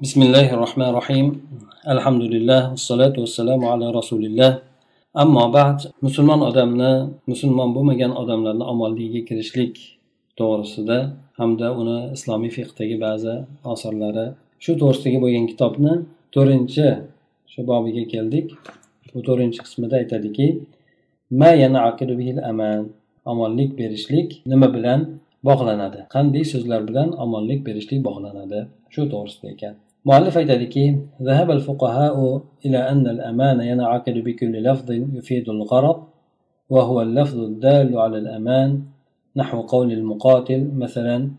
بسم الله الرحمن الرحيم الحمد لله والصلاة والسلام على رسول الله ammo ba'd musulmon odamni musulmon bo'lmagan odamlarni omonligiga kirishlik to'g'risida hamda uni islomiy fiqdagi ba'zi asarlari shu to'g'risidagi bo'lgan kitobni to'rtinchi shu bobiga keldik bu to'rtinchi qismida aytadiki omonlik berishlik nima bilan bog'lanadi qanday so'zlar bilan omonlik berishlik bog'lanadi shu to'g'risida ekan مؤلف يتدكي ذهب الفقهاء إلى أن الأمان ينعقد بكل لفظ يفيد الغرض وهو اللفظ الدال على الأمان نحو قول المقاتل مثلا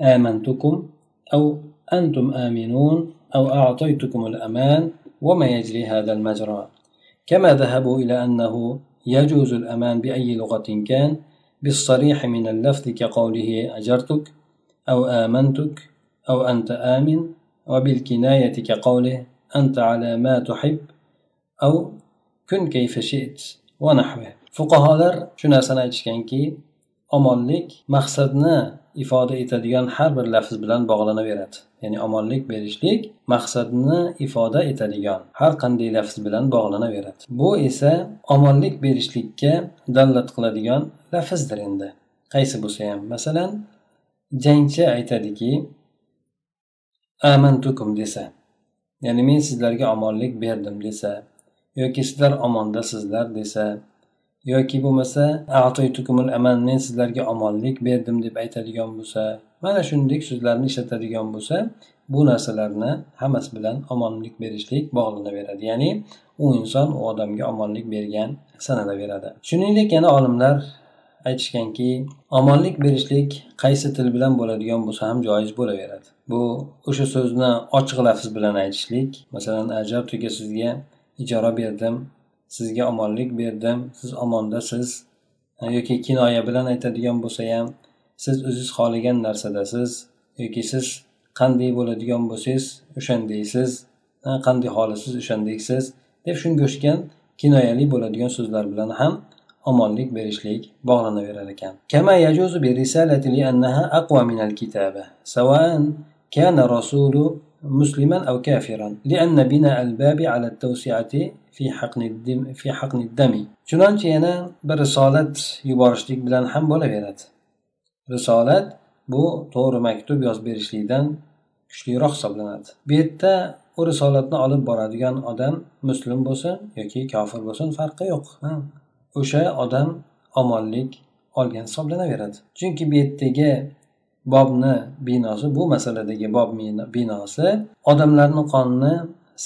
آمنتكم أو أنتم آمنون أو أعطيتكم الأمان وما يجري هذا المجرى. كما ذهبوا إلى أنه يجوز الأمان بأي لغة كان بالصريح من اللفظ كقوله أجرتك أو آمنتك أو أنت آمن وبالكناية كقوله أنت على ما تحب أو كن كيف شئت ونحوه fuqarolar shu narsani aytishganki omonlik maqsadni ifoda etadigan har bir lafz bilan bog'lanaveradi ya'ni omonlik berishlik maqsadni ifoda etadigan har qanday lafz bilan bog'lanaveradi bu esa omonlik berishlikka dallat qiladigan lafzdir endi qaysi bo'lsa ham masalan jangchi aytadiki amantukum desa. Ya'ni men sizlarga omonlik berdim desa yoki sizlar omondasizlar desa yoki bo'lmasa aman men sizlarga omonlik berdim deb aytadigan bo'lsa mana shunday so'zlarni ishlatadigan bo'lsa bu narsalarni hammasi bilan omonlik berishlik bog'lanaveradi ya'ni u inson u odamga omonlik bergan sanalaveradi. Shuningdek yana olimlar aytishganki omonlik berishlik qaysi til bilan bo'ladigan bo'lsa ham joiz bo'laveradi. Bu o'sha so'zni ochiq lafz bilan aytishlik. Masalan ajabtuga sizga ijara berdim sizga omonlik berdim siz omondasiz yoki kinoya bilan aytadigan bo'lsa ham siz o'ziz xohlagan narsadasiz yoki siz qanday bo'ladigan bo'lsangiz o'shandaysiz qanday xohlasangiz o'shandaksiz deb shunga o'xshagan kinoyali bo'ladigan so'zlar bilan ham omonlik berishlik bog'lanaverar ekan كما يجوز بالرسالة لأنها أقوى من الكتابة سواء كان الرسول مسلما أو كافرا لأن بناء الباب على التوسعة في حقن الدم في حقن الدم chunonchi yana bir risolat yuborishlik bilan ham bo'laveradi risolat bu to'g'ri maktub yozib berishlikdan kuchliroq hisoblanadi bu yerda u risolatni olib boradigan odam muslim bo'lsin yoki kofir bo'lsin farqi yo'q O'sha odam omonlik olgan hisoblanaveradi. Chunki bu yerdagi bobni binosi bu masaladagi bob binosi odamlarni qonini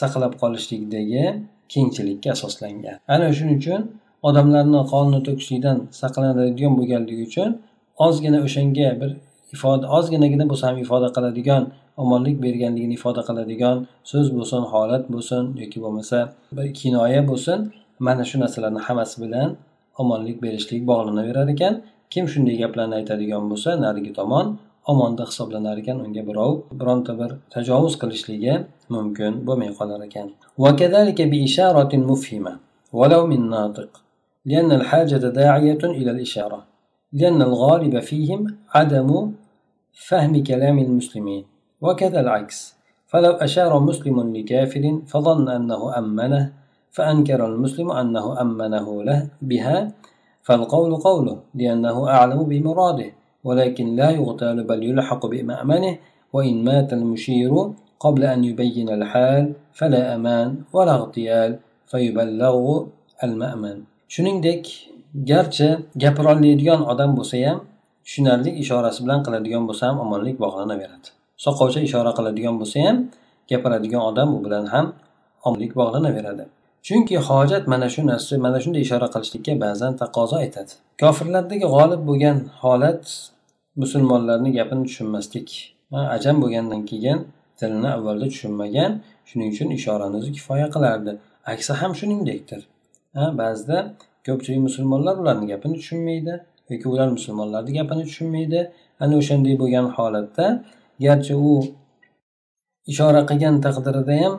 saqlab qolishlikdagi kengchilikka asoslangan. Ana shuning uchun odamlarni qonini to'kishlikdan saqlanadigan bo'lganligi uchun ozgina o'shanga bir ifoda ozginagina bo'lsa ham ifoda qiladigan omonlik berganligini ifoda qiladigan so'z bo'lsin holat bo'lsin yoki bo'lmasa bir kinoya bo'lsin mana shu narsalarni hammasi bilan omonlik berishlik bog'lanaverar ekan kim shunday gaplarni aytadigan bo'lsa narigi tomon omonda hisoblanar ekan unga birov bironta bir tajovuz qilishligi mumkin bo'lmay qolar ekan وكذلك بإشارة مفهمة ولو من ناطق لأن الحاجة داعية إلى الإشارة لأن الغالب فيهم عدم فهم كلام المسلمين وكذا العكس فلو أشار مسلم لكافر فظن أنه أمنه فأنكر المسلم أنه أمنه له بها فالقول قوله لأنه أعلم بمراده ولكن لا يغتال بل يلحق بمأمنه وإن مات المشير قبل أن يبين الحال فلا أمان ولا اغتيال فيبلغ المأمن shuningdek garchi gapirolmaydigan odam bo'lsa ham tushunarli ishorasi bilan qiladigan bo'lsa ham omonlik bog'lanaveradi soqovcha ishora qiladigan bo'lsa ham gapiradigan odam u bilan ham omonlik bog'lanaveradi chunki hojat mana shu narsa mana shunday ishora qilishlikka ba'zan taqozo etadi. Kofirlardagi g'olib bo'lgan holat musulmonlarni gapini tushunmaslik. Ajam bo'lgandan keyin tilni avvalda tushunmagan shuning uchun ishorani o'zi kifoya qilardi. Aksi ham shuningdekdir. Ba'zida ko'pchilik musulmonlar ularni gapini tushunmaydi yoki ular musulmonlarni gapini tushunmaydi. Ana o'shanday bo'lgan holatda garchi u ishora qilgan taqdirida ham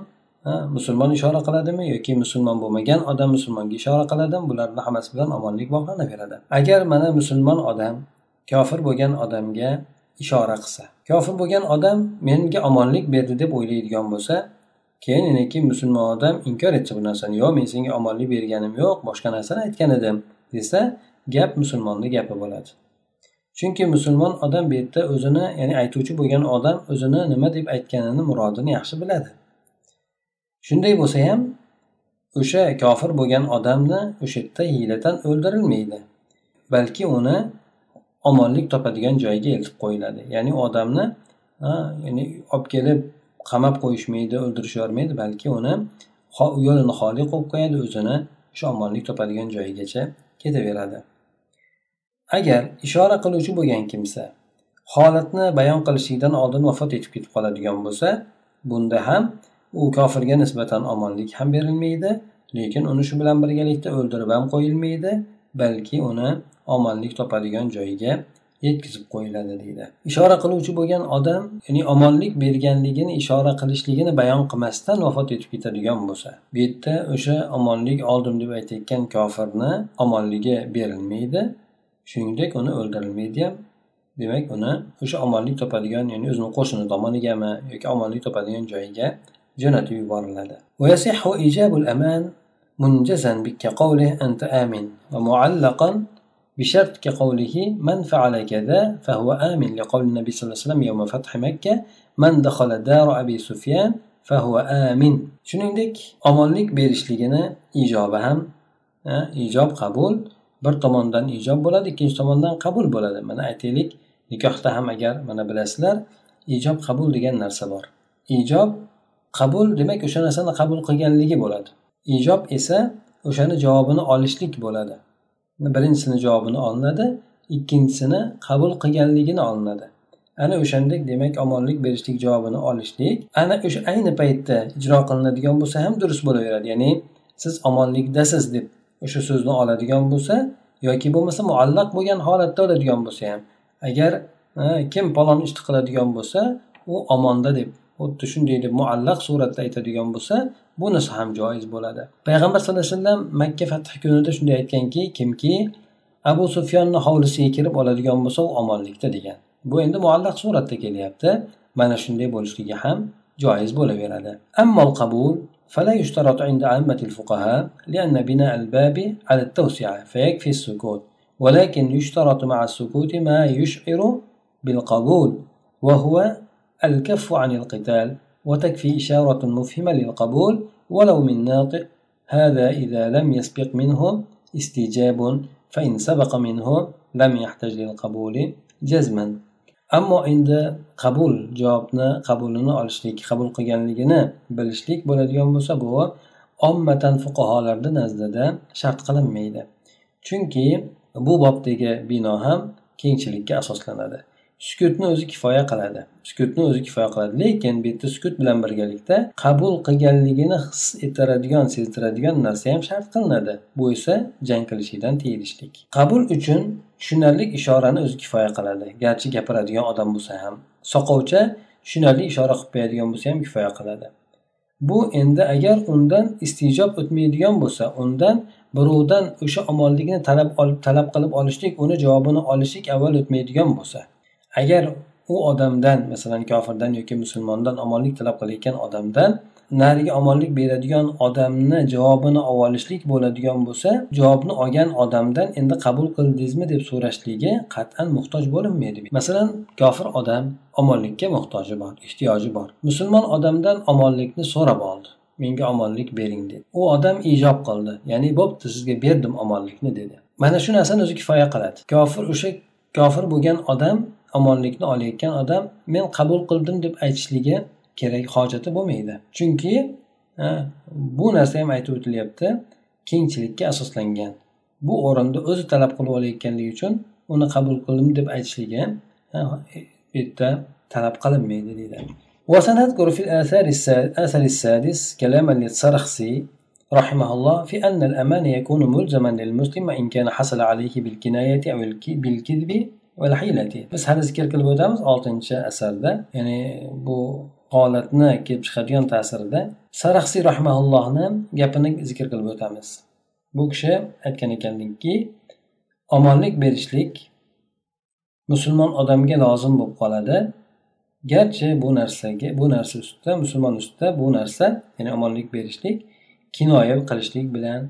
musulmon ishora qiladimi yoki musulmon bo'lmagan odam musulmonga ishora qiladimi? Bularni hammasi bilan omonlik bog'lanaveradi agar mana musulmon odam kofir bo'lgan odamga ishora qilsa kofir bo'lgan odam menga omonlik berdi deb o'ylaydigan bo'lsa keyin yana musulmon odam inkor etsa bu narsani yo'q men senga omonlik berganim yo'q boshqa narsani aytgan edim desa gap musulmonni gapi bo'ladi. Chunki musulmon odam bu yerda o'zini ya'ni aytuvchi bo'lgan odam o'zini nima deb aytganini murodini yaxshi biladi. Shunday bo'lsa ham o'sha kofir bo'lgan odamni o'sha yerda hiyladan o'ldirilmaydi balki uni omonlik topadigan joyga eltib qo'yiladi. Ya'ni odamni ya'ni olib kelib qamab qo'yishmaydi o'ldirib yubormaydi balki uni yo'lini xoli qo'yib qo'yadi o'zini o'sha omonlik topadigan joyigacha ketaveradi. Agar ishora qiluvchi bo'lgan kimsa holatni bayon qilishlikdan oldin vafot etib ketib qoladigan bo'lsa bunda ham u kofirga nisbatan omonlik ham berilmaydi lekin uni shu bilan birgalikda o'ldirib ham qo'yilmaydi balki uni omonlik topadigan joyiga yetkazib qo'yiladi deydi. Ishora qiluvchi bo'lgan odam ya'ni omonlik berganligini ishora qilishligini bayon qilmasdan vafot etib ketadigan bo'lsa bu yerda o'sha omonlik oldim deb aytayotgan kofirni omonligi berilmaydi shuningdek uni o'ldirilmaydi ham. Demak uni o'sha omonlik topadigan ya'ni o'zini qo'shni tomonigami yoki omonlik topadigan joyiga jo'natib yuboriladi منجزا كقوله أنت آمن ومعلقا بشرط كقوله من فعل كذا فهو آمن لقول النبي صلى الله عليه وسلم يوم فتح مكة من دخل دار أبي سفيان فهو آمن shuningdek omonlik berishligini ijobi ham ijob qabul bir tomondan ijob bo'ladi ikkinchi tomondan qabul bo'ladi mana aytaylik nikohda ham agar mana bilasizlar ijob qabul degan narsa bor ijob qabul demak o'sha narsani qabul qilganligi bo'ladi. Ijob esa o'shani javobini olishlik bo'ladi. Birinchisini javobini olinadi ikkinchisini qabul qilganligini olinadi. Ana o'shandek demak omonlik berishlik javobini olishlik. Ana o'sha ayni paytda ijro qilinadigan bo'lsa ham durust bo'laveradi. Ya'ni siz omonlikdasiz deb o'sha so'zni oladigan bo'lsa yoki bo'lmasa muallaq bo'lgan holatda oladigan bo'lsa ham agar kim palon ishni qiladigan bo'lsa u omonda deb xuddi shunday deb muallaq suratda aytadigan bo'lsa bunisi ham joiz bo'ladi payg'ambar sallallohu alayhi vasallam makka fath kunida shunday aytganki kimki abu sufyonni hovlisiga kirib oladigan bo'lsa u omonlikda degan bu endi muallaq suratda kelyapti mana shunday bo'lishligi ham joiz bo'laveradi ammo qabul فلا يشترط عند عامة الفقهاء لأن بناء الباب على التوسعة فيكفي السكوت ولكن يشترط مع السكوت ما يشعر بالقبول وهو الكف عن القتال وتكفي إشارة مفهمة للقبول ولو من ناطق هذا إذا لم يسبق منه استجاب فإن سبق منه لم يحتج للقبول جزما ammo endi qabul javobni qabulini olishlik qabul qilganligini bilishlik bo'ladigan bo'lsa bu ommatan fuqarolarni nazdida shart qilinmaydi chunki bu bobdagi bino ham kengchilikka asoslanadi Sukutni o'zi kifoya qiladi. Sukutni o'zi kifoya qiladi. Lekin bu yerda sukut bilan birgalikda qabul qilganligini his ettiradigan sezdiradigan narsa ham shart qilinadi. Bu esa jang qilishlikdan tiyilishlik. Qabul uchun tushunarli ishorani o'zi kifoya qiladi. Garchi gapiradigan odam bo'lsa ham soqovcha tushunarli ishora qilib qo'yadigan bo'lsa ham kifoya qiladi. Bu endi agar undan istijob o'tmaydigan bo'lsa undan birovdan o'sha omonlikni talab olib talab qilib olishlik uni javobini olishlik avval o'tmaydigan bo'lsa agar u odamdan masalan kofirdan yoki musulmondan omonlik talab qilayotgan odamdan nariga omonlik beradigan odamni javobini olib olishlik bo'ladigan bo'lsa javobni olgan odamdan endi qabul qildingizmi deb so'rashligi qat'an muhtoj bo'linmaydi. Masalan kofir odam omonlikka muhtoji bor ehtiyoji bor. Musulmon odamdan omonlikni so'rab oldi. Menga omonlik bering dedi. U odam ijob qildi ya'ni bo'pti sizga berdim omonlikni dedi. Mana shu narsani o'zi kifoya qiladi. Kofir o'sha kofir bo'lgan odam omonlikni olayotgan odam men qabul qildim deb aytishligi kerak hojati bo'lmaydi chunki bu narsa ham aytib o'tilyapti kengchilikka asoslangan bu o'rinda o'zi talab qilib olayotganligi uchun uni qabul qildim deb aytishligi bu yerda talab qilinmaydi deydi وسنذكر في الآثار الأثر السادس كلاما للسرخسي رحمه الله في أن الأمان يكون ملزما للمسلم وإن كان حصل عليه بالكناية أو بالكذب biz hali zikr qilib o'tamiz oltinchi asarda. Ya'ni bu holatni kelib chiqadigan ta'sirida saraxsiy rahmaullohni gapini zikr qilib o'tamiz. Bu kishi aytgan ekanlarki omonlik berishlik musulmon odamga lozim bo'lib qoladi. Garchi bu narsaga bu narsa ustida musulmon ustida bu narsa ya'ni omonlik berishlik kinoya qilishlik bilan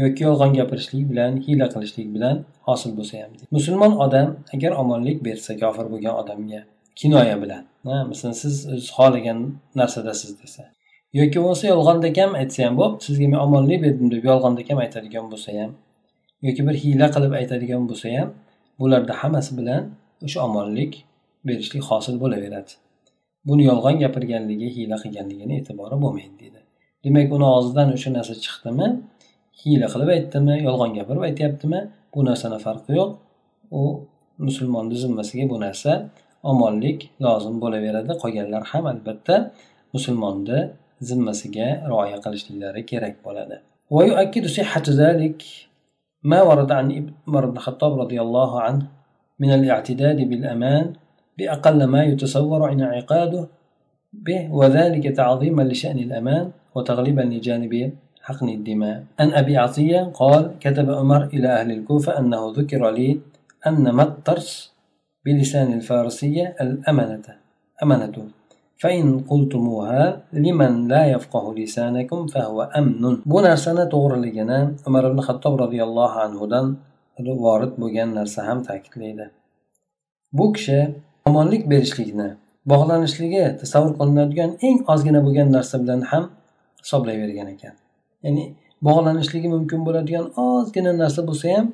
yoki yolg'on gapirishlik bilan hiyla qilishlik bilan hosil bo'lsa ham musulmon odam agar omonlik bersa kofir bo'lgan odamga kinoya bilan masalan siz o'z xohlagan narsadasiz desa yoki bo'lmasa yolg'onda kam aytsa ham bo'p sizga men omonlik berdim deb yolg'onda kam aytadigan bo'lsa ham yoki bir hiyla qilib aytadigan bo'lsa ham bularda hammasi bilan o'sha omonlik berishlik hosil bo'laveradi. Buni yolg'on gapirganligi hiyla qilganligini e'tibori bo'lmaydi deydi. Demak uni og'zidan o'sha narsa chiqdimi hiyla qilib aytdimi yolg'on gapirib aytyaptimi bu narsani farqi yo'q u musulmonni zimmasiga bu narsa omonlik lozim bo'laveradi qolganlar ham albatta musulmonni zimmasiga rioya qilishliklari kerak bo'ladi ويؤكد صحة ذلك ما ورد عن عمر بن الخطاب رضي الله عنه من الاعتداد بالأمان بأقل ما يتصور انعقاده به وذلك تعظيما لشأن الأمان وتغليبا لجانب حقن الدماء عن أبي عطية قال كتب عمر إلى أهل الكوفة أنه ذكر لي أن ما الترس بلسان الفارسية الأمنة أمنة فإن قلتموها لمن لا يفقه لسانكم فهو أمن bu narsani to'g'riligini umar ibn xattob roziyallohu anhudan vorid bo'lgan narsa ham ta'kidlaydi bu kishi omonlik berishlikni bog'lanishligi tasavvur qilinadigan eng ozgina bo'lgan narsa bilan ham hisoblayvergan ekan ya'ni bog'lanishligi mumkin bo'ladigan ozgina narsa bo'lsa ham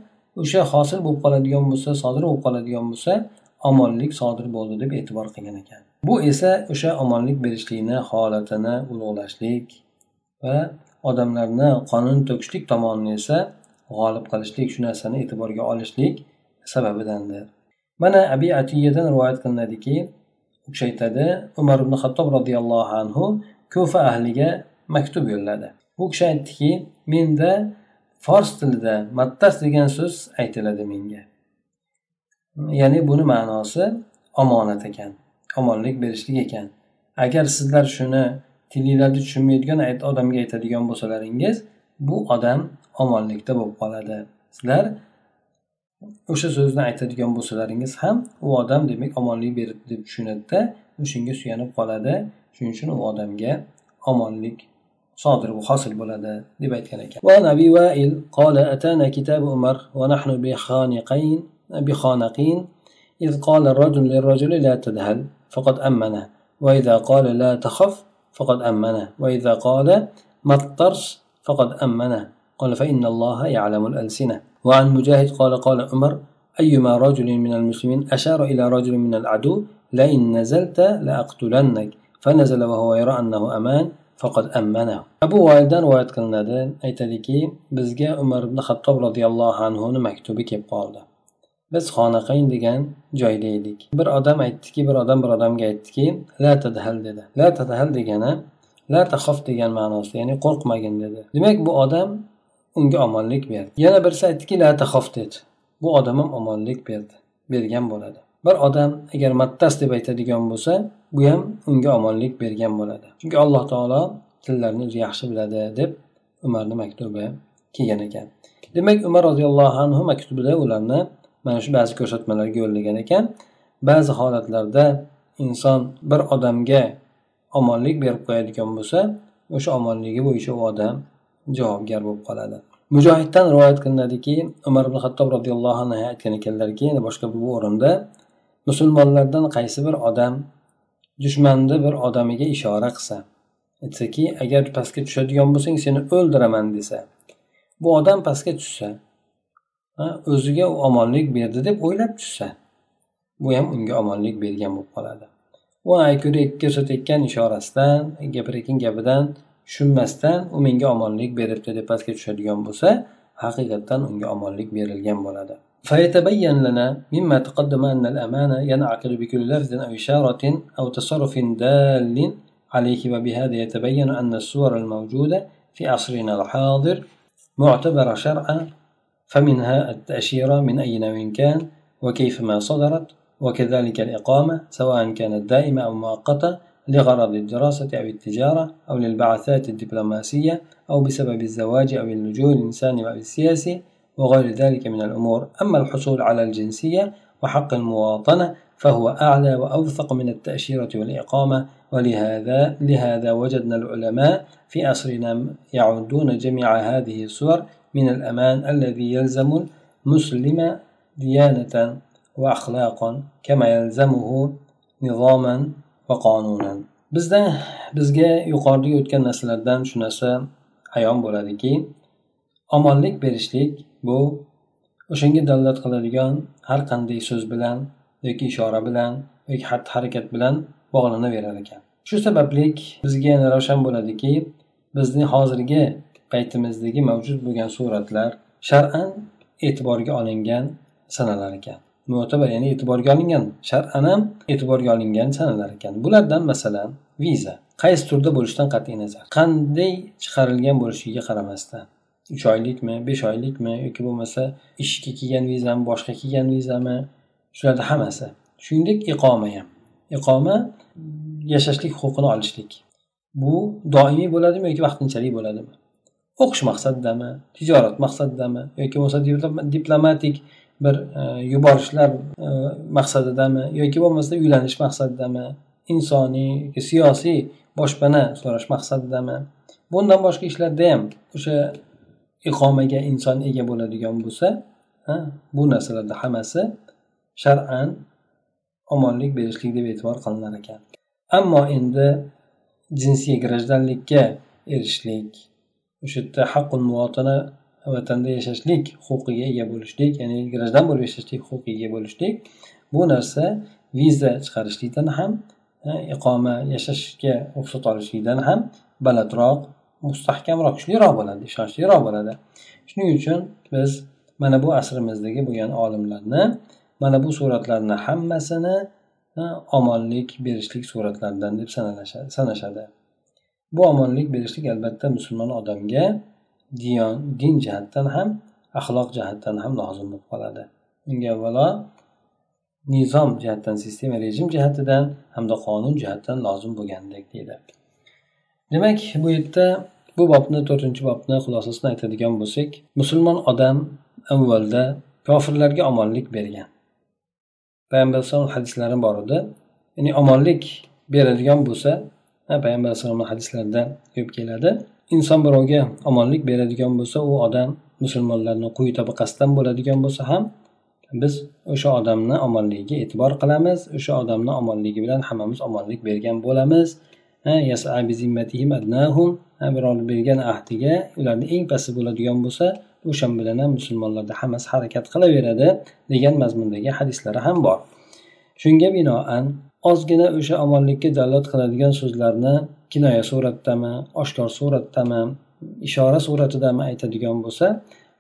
o'sha hosil bo'lib qoladigan bo'lsa sodir bo'lib qoladigan bo'lsa omonlik sodir bo'ldi deb e'tibor qilgan ekan. Bu esa o'sha omonlik berishlikni holatini ulug'lashlik va odamlarni qonun to'kishlik tomonini esa g'olib qilishlik shu narsani e'tiborga olishlik sababidandir. Mana abi atiyadan rivoyat qilinadiki u kishi aytadi umar ibn xattob roziyallohu anhu kufa ahliga maktub yo'lladi. U kishi aytdiki menda fors tilida mattas degan so'z aytiladi menga. Ya'ni buni ma'nosi omonat ekan omonlik berishlik ekan. Agar sizlar shuni tilinglarni tushunmaydigan odamga aytadigan bo'lsalaringiz bu odam omonlikda bo'lib qoladi. Sizlar o'sha so'zni aytadigan bo'lsalaringiz ham u odam demak omonlik beribdi deb tushunadida o'shanga suyanib qoladi. Shuning uchun u odamga omonlik صادر وحاصل بلده دبيت كان وعن أبي وائل قال أتانا كتاب عمر ونحن بخانقين بخانقين. إذ قال الرجل للرجل لا تذهل فقد أمنه. وإذا قال لا تخف فقد أمنه. وإذا قال ما الطرس فقد أمنه. قال فإن الله يعلم الألسنة. وعن مجاهد قال قال عمر أيما رجل من المسلمين أشار إلى رجل من العدو لئن نزلت لأقتلنك. فنزل وهو يرى أنه أمان. Faqat ammana. Abu voildan rivoyat qilinadi. Aytadiki bizga umar ibn xattob roziyallohu anhuni maktubi kelib qoldi. Biz xonaqayn degan joyda edik. Bir odam aytdiki bir odam bir odamga aytdiki la tadhal dedi. La tadhal degani la tahof degan ma'nosida ya'ni qo'rqmagin dedi. Demak bu odam unga omonlik berdi. Yana birisi aytdiki la tahof dedi. Bu odam ham omonlik berdi bergan bo'ladi. Bir odam agar mattas deb aytadigan bo'lsa bu ham unga omonlik bergan bo'ladi. Chunki alloh taolo tillarni o'zi yaxshi biladi deb umarni maktubi kelgan ekan. Demak umar roziyallohu anhu maktubida ularni mana shu ba'zi ko'rsatmalarga yo'llagan ekan. Ba'zi holatlarda inson bir odamga omonlik berib qo'yadigan bo'lsa o'sha omonligi bo'yicha u odam javobgar bo'lib qoladi. Mujohiddan rivoyat qilinadiki umar ibn xattob roziyallohu anhu aytgan ekanlarki yana boshqa bir o'rinda musulmonlardan qaysi bir odam dushmanni bir odamiga ishora qilsa aytsaki agar pastga tushadigan bo'lsang seni o'ldiraman desa bu odam pastga tushsa o'ziga omonlik berdi deb o'ylab tushsa bu ham unga omonlik bergan bo'lib qoladi. U ko'rsatayotgan ishorasidan gapirayotgan gapidan tushunmasdan u menga omonlik beribdi deb pastga tushadigan bo'lsa haqiqatdan unga omonlik berilgan bo'ladi. فيتبين لنا مما تقدم أن الأمانة ينعقد بكل لفظ أو إشارة أو تصرف دال عليه وبهذا يتبين أن الصور الموجودة في عصرنا الحاضر معتبرة شرعا فمنها التأشيرة من أي نوع كان وكيفما صدرت وكذلك الإقامة سواء كانت دائمة أو مؤقتة لغرض الدراسة أو التجارة أو للبعثات الدبلوماسية أو بسبب الزواج أو اللجوء الإنساني أو السياسي. وغير ذلك من الأمور. أما الحصول على الجنسية وحق المواطنة فهو أعلى وأوثق من التأشيرة والإقامة ولهذا لهذا وجدنا العلماء في عصرنا يعدون جميع هذه الصور من الأمان الذي يلزم المسلم ديانة وأخلاقا كما يلزمه نظاما وقانونا. bizda bizga yuqorida o'tgan narsalardan shu narsa ayon bo'ladiki omonlik berishlik bu o'shanga dalolat qiladigan har qanday so'z bilan yoki ishora bilan yoki xatti harakat bilan bog'lanaverar ekan. Shu sababli bizga yana ravshan bo'ladiki bizni hozirgi paytimizdagi mavjud bo'lgan suratlar shar'an e'tiborga olingan sanalar ekan. Mo'tabar ya'ni e'tiborga olingan shar'an ham e'tiborga olingan sanalar ekan. Bulardan masalan viza. Qaysi turda bo'lishidan qat'iy nazar? Qanday chiqarilgan bo'lishiga qaramasdan. Uch oylikmi besh oylikmi yoki bo'lmasa ishga kelgan vizami boshqa kelgan vizami? Shularni hammasi. Shuningdek iqoma ham. Iqoma yashashlik huquqini olishlik. Bu doimiy bo'ladimi yoki vaqtinchalik bo'ladimi? O'qish maqsadidami? Tijorat maqsadidami? Yoki bo'lmasa diplomatik bir e, yuborishlar e, maqsadidami? Yoki bo'lmasa uylanish maqsadidami? Insoniy yoki siyosiy boshpana so'rash maqsadidami? Bundan boshqa ishlarda ham o'sha iqomaga inson ega bo'ladigan bo'lsa bu narsalarda hammasi shar'an omonlik berishlik deb e'tibor qilinar ekan. Ammo endi jinsiy grajdanlikka erishishlik o'sha yerda haqqul muvotana vatanda yashashlik huquqiga ega bo'lishlik ya'ni grajdan bo'lib yashashlik huquqiga ega bo'lishlik bu narsa viza chiqarishlikdan ham iqoma yashashga ruxsat olishlikdan ham balandroq mustahkamroq kuchliroq bo'ladi ishonchliroq bo'ladi shuning uchun biz mana bu asrimizdagi bo'lgan olimlarni mana bu suratlarni hammasini omonlik berishlik suratlaridan deb sanashadi. Bu omonlik berishlik albatta musulmon odamga diyon din jihatdan ham axloq jihatdan ham lozim bo'lib qoladi. Unga avvalo nizom jihatdan sistema rejim jihatidan hamda qonun jihatdan lozim bo'lgandek deydi. Demak bu yerda bu bobni to'rtinchi bobni xulosasini aytadigan bo'lsak musulmon odam avvalda kofirlarga omonlik bergan. Payg'ambar alayhisalom hadislari bor edi. Ya'ni omonlik beradigan bo'lsa payg'ambar alayhisalomni hadislarida ko'p keladi. Inson birovga omonlik beradigan bo'lsa u odam musulmonlarni quyi tabaqasidan bo'ladigan bo'lsa ham biz o'sha odamni omonligiga e'tibor qilamiz o'sha odamni omonligi bilan hammamiz omonlik bergan bo'lamiz. Birovni bergan ahdiga ularni eng pasti bo'ladigan bo'lsa o'shan bilan ham musulmonlarda hammasi harakat qilaveradi degan mazmundagi hadislari ham bor. Shunga binoan ozgina o'sha omonlikka dalolat qiladigan so'zlarni kinoya suratdami oshkor suratdami ishora suratidami aytadigan bo'lsa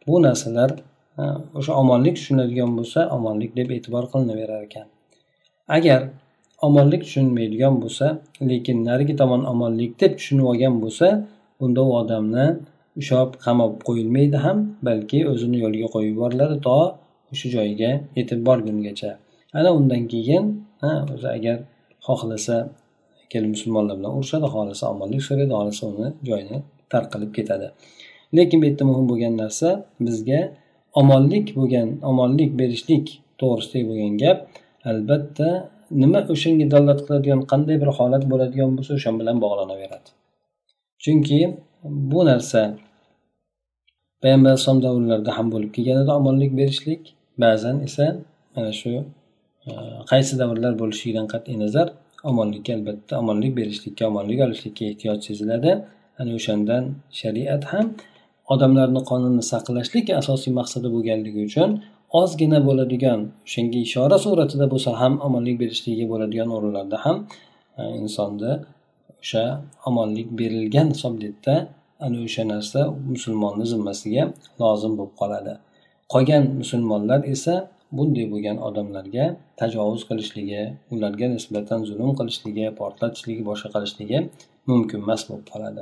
bu narsalar o'sha omonlik tushuniladigan bo'lsa omonlik deb e'tibor qilinaverar ekan. Agar omonlik tushunmaydigan bo'lsa lekin narigi tomon omonlik deb tushunib olgan bo'lsa unda u odamni ushlab qamab qo'yilmaydi ham balki o'zini yo'liga qo'yib yuboriladi to o'sha joyiga yetib borgungacha. Ana undan keyin o'zi agar xohlasa kelib musulmonlar bilan urushadi xohlasa omonlik so'raydi xohlasa uni joyini tark qilib ketadi. Lekin bu yerda muhim bo'lgan narsa bizga omonlik bo'lgan omonlik berishlik to'g'risidagi bo'lgan gap albatta nima o'shanga dalolat qiladigan qanday bir holat bo'ladigan bo'lsa o'sha bilan bog'lanaveradi. Chunki bu narsa payg'ambar alayhisalom davrlarida ham bo'lib kelgan edi omonlik berishlik ba'zan esa mana shu e, qaysi davrlar bo'lishidan qat'iy nazar omonlikka albatta omonlik berishlikka omonlik olishlikka ehtiyoj seziladi. Ana o'shandan shariat ham odamlarni qonunni saqlashlik asosiy maqsadi bo'lganligi uchun ozgina bo'ladigan o'shanga ishora suratida bo'lsa ham omonlik berishligiga bo'ladigan o'rinlarda ham e, insonda insonni o'sha omonlik berilgan hisobda ana o'sha narsa musulmonni zimmasiga lozim bo'lib qoladi. Qolgan musulmonlar esa bunday bo'lgan odamlarga tajovuz qilishligi ularga nisbatan zulm qilishligi portlatishligi boshqa qilishligi mumkin emas bo'lib qoladi.